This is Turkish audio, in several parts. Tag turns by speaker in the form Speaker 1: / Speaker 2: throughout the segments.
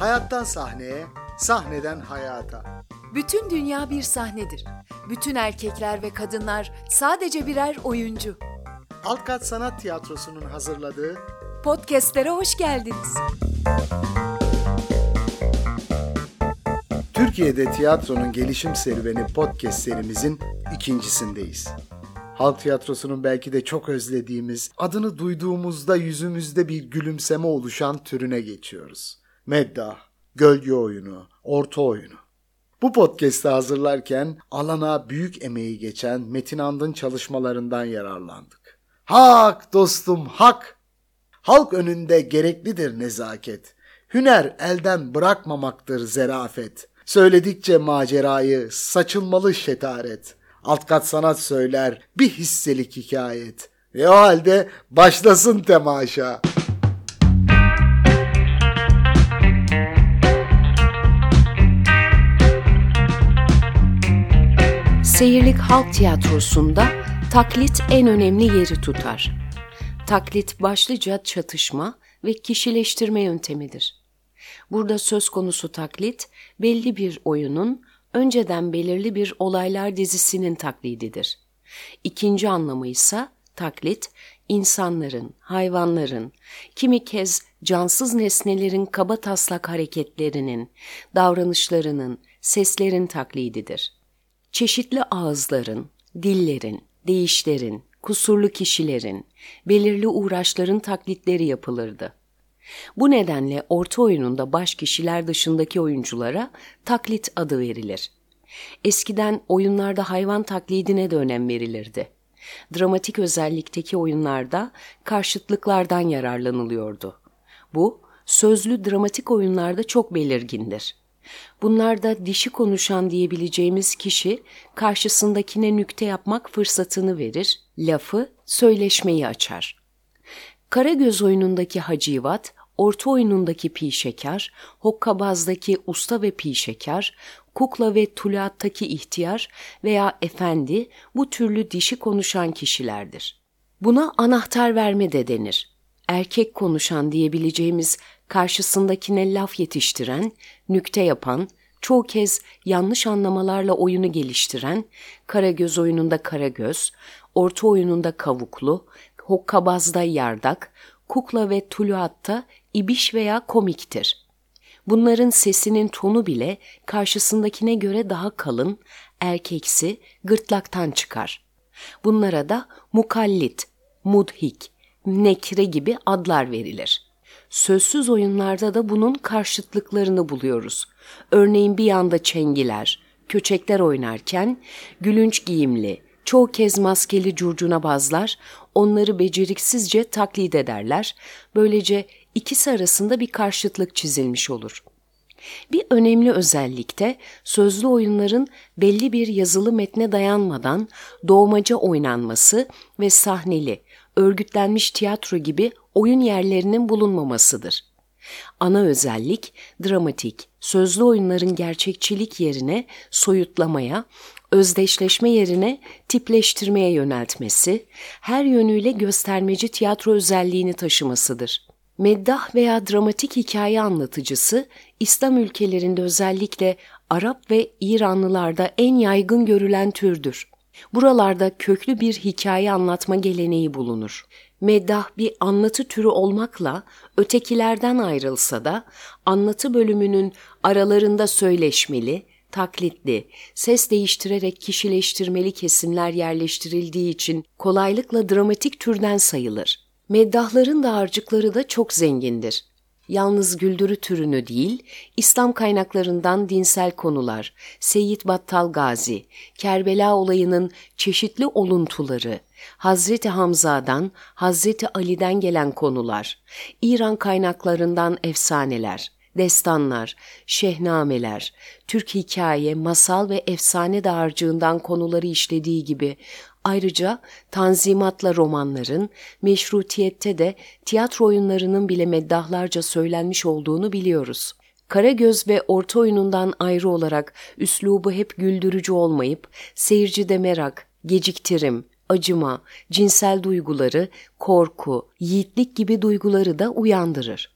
Speaker 1: Hayattan sahneye, sahneden hayata.
Speaker 2: Bütün dünya bir sahnedir. Bütün erkekler ve kadınlar sadece birer oyuncu.
Speaker 1: Altkat Sanat Tiyatrosu'nun hazırladığı
Speaker 2: Podcast'lere hoş geldiniz.
Speaker 1: Türkiye'de tiyatronun gelişim serüveni podcast serimizin ikincisindeyiz. Halk tiyatrosunun belki de çok özlediğimiz, adını duyduğumuzda yüzümüzde bir gülümseme oluşan türüne geçiyoruz. Meddah, gölge oyunu, orta oyunu. Bu podcast'ı hazırlarken alana büyük emeği geçen Metin Andın çalışmalarından yararlandık. Hak dostum hak! Halk önünde gereklidir nezaket. Hüner elden bırakmamaktır zerafet. Söyledikçe macerayı saçılmalı şetaret. Alt kat sanat söyler bir hisselik hikayet. E o halde başlasın temaşa.
Speaker 3: Seyirlik Halk Tiyatrosu'nda taklit en önemli yeri tutar. Taklit başlıca çatışma ve kişileştirme yöntemidir. Burada söz konusu taklit, belli bir oyunun önceden belirli bir olaylar dizisinin taklididir. İkinci anlamı ise taklit, insanların, hayvanların, kimi kez cansız nesnelerin kaba taslak hareketlerinin, davranışlarının, seslerin taklididir. Çeşitli ağızların, dillerin, değişlerin, kusurlu kişilerin, belirli uğraşların taklitleri yapılırdı. Bu nedenle orta oyununda baş kişiler dışındaki oyunculara taklit adı verilir. Eskiden oyunlarda hayvan taklidine de önem verilirdi. Dramatik özellikteki oyunlarda karşıtlıklardan yararlanılıyordu. Bu, sözlü dramatik oyunlarda çok belirgindir. Bunlarda dişi konuşan diyebileceğimiz kişi karşısındakine nükte yapmak fırsatını verir, lafı, söyleşmeyi açar. Karagöz oyunundaki Hacivat, orta oyunundaki Pi Şeker, Hokkabaz'daki Usta ve Pi Şeker, Kukla ve Tuluat'taki ihtiyar veya efendi bu türlü dişi konuşan kişilerdir. Buna anahtar verme de denir. Erkek konuşan diyebileceğimiz karşısındakine laf yetiştiren, nükte yapan, çoğu kez yanlış anlamalarla oyunu geliştiren, Karagöz oyununda Karagöz, orta oyununda Kavuklu, Hokkabaz'da Yardak, Kukla ve Tuluat'ta ibiş veya komiktir. Bunların sesinin tonu bile karşısındakine göre daha kalın, erkeksi, gırtlaktan çıkar. Bunlara da mukallit, mudhik, nekre gibi adlar verilir. Sözsüz oyunlarda da bunun karşıtlıklarını buluyoruz. Örneğin bir yanda çengiler, köçekler oynarken gülünç giyimli, çoğu kez maskeli curcuna bazlar onları beceriksizce taklit ederler. Böylece ikisi arasında bir karşıtlık çizilmiş olur. Bir önemli özellik de sözlü oyunların belli bir yazılı metne dayanmadan doğmaca oynanması ve sahneli, örgütlenmiş tiyatro gibi oyun yerlerinin bulunmamasıdır. Ana özellik dramatik, sözlü oyunların gerçekçilik yerine soyutlamaya, özdeşleşme yerine tipleştirmeye yöneltmesi, her yönüyle göstermeci tiyatro özelliğini taşımasıdır. Meddah veya dramatik hikaye anlatıcısı, İslam ülkelerinde özellikle Arap ve İranlılarda en yaygın görülen türdür. Buralarda köklü bir hikaye anlatma geleneği bulunur. Meddah bir anlatı türü olmakla ötekilerden ayrılsa da anlatı bölümünün aralarında söyleşmeli, taklitli, ses değiştirerek kişileştirmeli kesimler yerleştirildiği için kolaylıkla dramatik türden sayılır. Meddahların dağarcıkları da çok zengindir. Yalnız güldürü türünü değil, İslam kaynaklarından dinsel konular, Seyyid Battal Gazi, Kerbela olayının çeşitli oluntuları, Hazreti Hamza'dan, Hazreti Ali'den gelen konular, İran kaynaklarından efsaneler, destanlar, şehnameler, Türk hikaye, masal ve efsane dağarcığından konuları işlediği gibi Ayrıca tanzimatla romanların, meşrutiyette de tiyatro oyunlarının bile meddahlarca söylenmiş olduğunu biliyoruz. Karagöz ve orta oyunundan ayrı olarak üslubu hep güldürücü olmayıp, seyircide merak, geciktirim, acıma, cinsel duyguları, korku, yiğitlik gibi duyguları da uyandırır.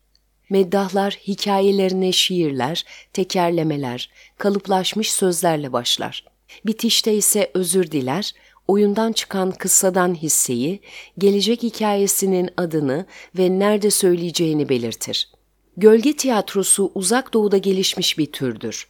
Speaker 3: Meddahlar hikayelerine şiirler, tekerlemeler, kalıplaşmış sözlerle başlar. Bitişte ise özür diler, oyundan çıkan kıssadan hisseyi, gelecek hikayesinin adını ve nerede söyleyeceğini belirtir. Gölge tiyatrosu uzak doğuda gelişmiş bir türdür.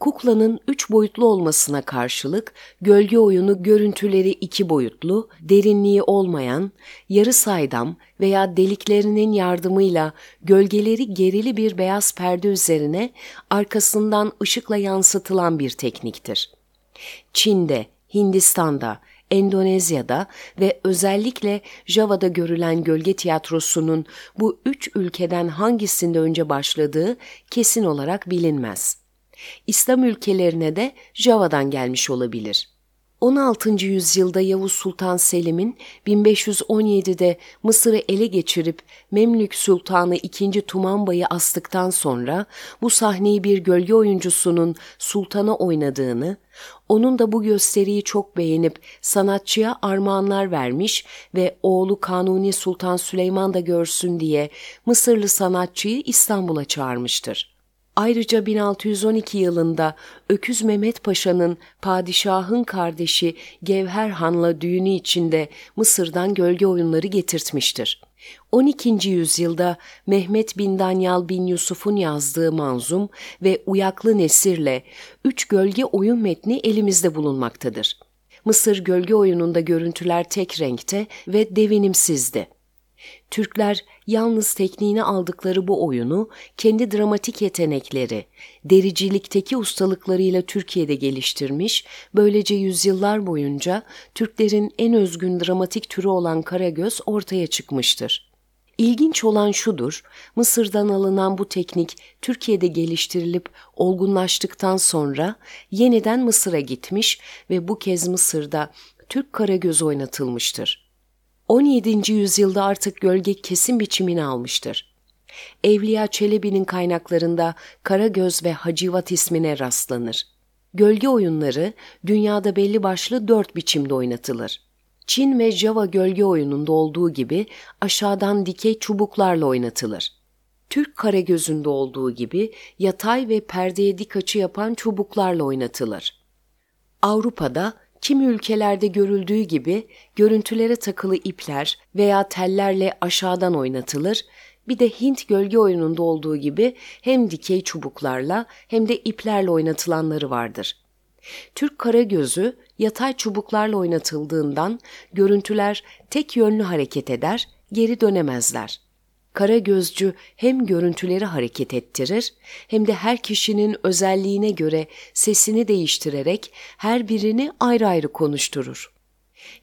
Speaker 3: Kuklanın üç boyutlu olmasına karşılık gölge oyunu görüntüleri iki boyutlu, derinliği olmayan, yarı saydam veya deliklerinin yardımıyla gölgeleri gerili bir beyaz perde üzerine arkasından ışıkla yansıtılan bir tekniktir. Çin'de, Hindistan'da, Endonezya'da ve özellikle Java'da görülen gölge tiyatrosunun bu üç ülkeden hangisinde önce başladığı kesin olarak bilinmez. İslam ülkelerine de Java'dan gelmiş olabilir. 16. yüzyılda Yavuz Sultan Selim'in 1517'de Mısır'ı ele geçirip Memlük Sultanı II. Tumanbay'ı astıktan sonra bu sahneyi bir gölge oyuncusunun sultana oynadığını, onun da bu gösteriyi çok beğenip sanatçıya armağanlar vermiş ve oğlu Kanuni Sultan Süleyman da görsün diye Mısırlı sanatçıyı İstanbul'a çağırmıştır. Ayrıca 1612 yılında Öküz Mehmet Paşa'nın padişahın kardeşi Gevher Han'la düğünü içinde Mısır'dan gölge oyunları getirtmiştir. 12. yüzyılda Mehmet bin Danyal bin Yusuf'un yazdığı manzum ve uyaklı nesirle üç gölge oyun metni elimizde bulunmaktadır. Mısır gölge oyununda görüntüler tek renkte ve devinimsizdi. Türkler yalnız tekniğini aldıkları bu oyunu kendi dramatik yetenekleri, dericilikteki ustalıklarıyla Türkiye'de geliştirmiş, böylece yüzyıllar boyunca Türklerin en özgün dramatik türü olan Karagöz ortaya çıkmıştır. İlginç olan şudur, Mısır'dan alınan bu teknik Türkiye'de geliştirilip olgunlaştıktan sonra yeniden Mısır'a gitmiş ve bu kez Mısır'da Türk Karagöz oynatılmıştır. 17. yüzyılda artık gölge kesin biçimini almıştır. Evliya Çelebi'nin kaynaklarında Karagöz ve Hacivat ismine rastlanır. Gölge oyunları dünyada belli başlı dört biçimde oynatılır. Çin ve Java gölge oyununda olduğu gibi aşağıdan dikey çubuklarla oynatılır. Türk Karagöz'ünde olduğu gibi yatay ve perdeye dik açı yapan çubuklarla oynatılır. Avrupa'da Kimi ülkelerde görüldüğü gibi görüntülere takılı ipler veya tellerle aşağıdan oynatılır, bir de Hint gölge oyununda olduğu gibi hem dikey çubuklarla hem de iplerle oynatılanları vardır. Türk Karagözü yatay çubuklarla oynatıldığından görüntüler tek yönlü hareket eder, geri dönemezler. Kara gözcü hem görüntüleri hareket ettirir hem de her kişinin özelliğine göre sesini değiştirerek her birini ayrı ayrı konuşturur.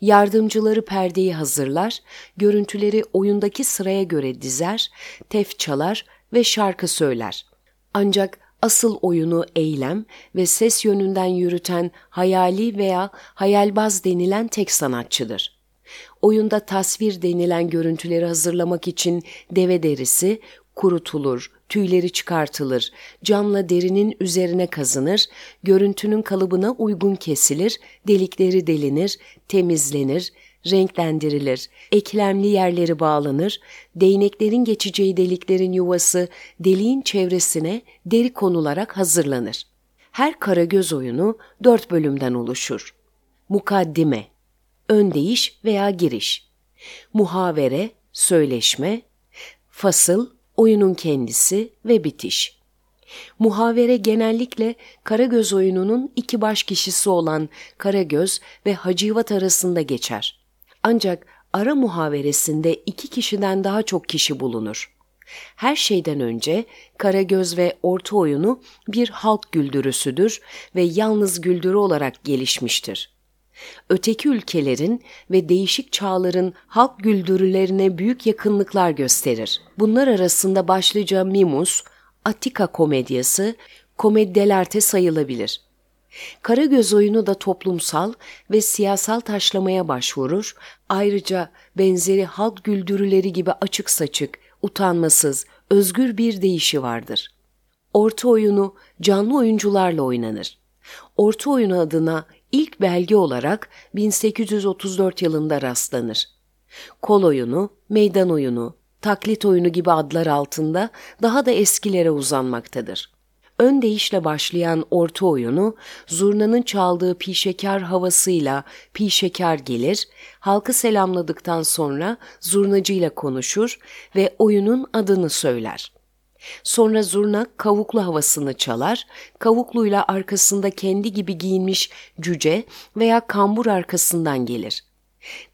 Speaker 3: Yardımcıları perdeyi hazırlar, görüntüleri oyundaki sıraya göre dizer, tef çalar ve şarkı söyler. Ancak asıl oyunu eylem ve ses yönünden yürüten hayali veya hayalbaz denilen tek sanatçıdır. Oyunda tasvir denilen görüntüleri hazırlamak için deve derisi kurutulur, tüyleri çıkartılır, camla derinin üzerine kazınır, görüntünün kalıbına uygun kesilir, delikleri delinir, temizlenir, renklendirilir, eklemli yerleri bağlanır, değneklerin geçeceği deliklerin yuvası deliğin çevresine deri konularak hazırlanır. Her kara göz oyunu dört bölümden oluşur. Mukaddime ön değiş veya giriş, muhavere, söyleşme, fasıl, oyunun kendisi ve bitiş. Muhavere genellikle Karagöz oyununun iki baş kişisi olan Karagöz ve Hacivat arasında geçer. Ancak ara muhaveresinde iki kişiden daha çok kişi bulunur. Her şeyden önce Karagöz ve Orta oyunu bir halk güldürüsüdür ve yalnız güldürü olarak gelişmiştir öteki ülkelerin ve değişik çağların halk güldürülerine büyük yakınlıklar gösterir. Bunlar arasında başlıca Mimus, Attika komedyası, komeddelerte sayılabilir. Karagöz oyunu da toplumsal ve siyasal taşlamaya başvurur, ayrıca benzeri halk güldürüleri gibi açık saçık, utanmasız, özgür bir deyişi vardır. Orta oyunu canlı oyuncularla oynanır. Orta oyunu adına ilk belge olarak 1834 yılında rastlanır. Kol oyunu, meydan oyunu, taklit oyunu gibi adlar altında daha da eskilere uzanmaktadır. Ön deyişle başlayan orta oyunu, zurnanın çaldığı pişekar havasıyla pişekar gelir, halkı selamladıktan sonra zurnacıyla konuşur ve oyunun adını söyler. Sonra zurna kavuklu havasını çalar, kavukluyla arkasında kendi gibi giyinmiş cüce veya kambur arkasından gelir.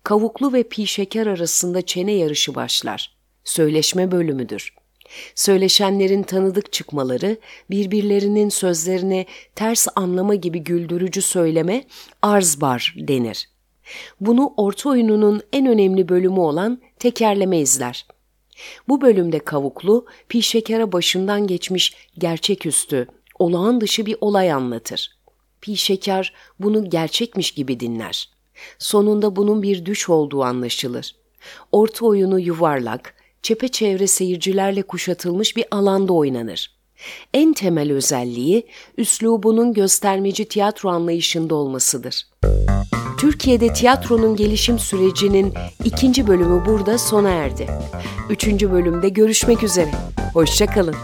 Speaker 3: Kavuklu ve pişekar arasında çene yarışı başlar. Söyleşme bölümüdür. Söyleşenlerin tanıdık çıkmaları, birbirlerinin sözlerini ters anlama gibi güldürücü söyleme arzbar denir. Bunu orta oyununun en önemli bölümü olan tekerleme izler. Bu bölümde kavuklu, pişekara başından geçmiş gerçeküstü, olağan dışı bir olay anlatır. Pişekar bunu gerçekmiş gibi dinler. Sonunda bunun bir düş olduğu anlaşılır. Orta oyunu yuvarlak, çepeçevre seyircilerle kuşatılmış bir alanda oynanır. En temel özelliği üslubunun göstermeci tiyatro anlayışında olmasıdır. Türkiye'de tiyatronun gelişim sürecinin ikinci bölümü burada sona erdi. Üçüncü bölümde görüşmek üzere. Hoşçakalın.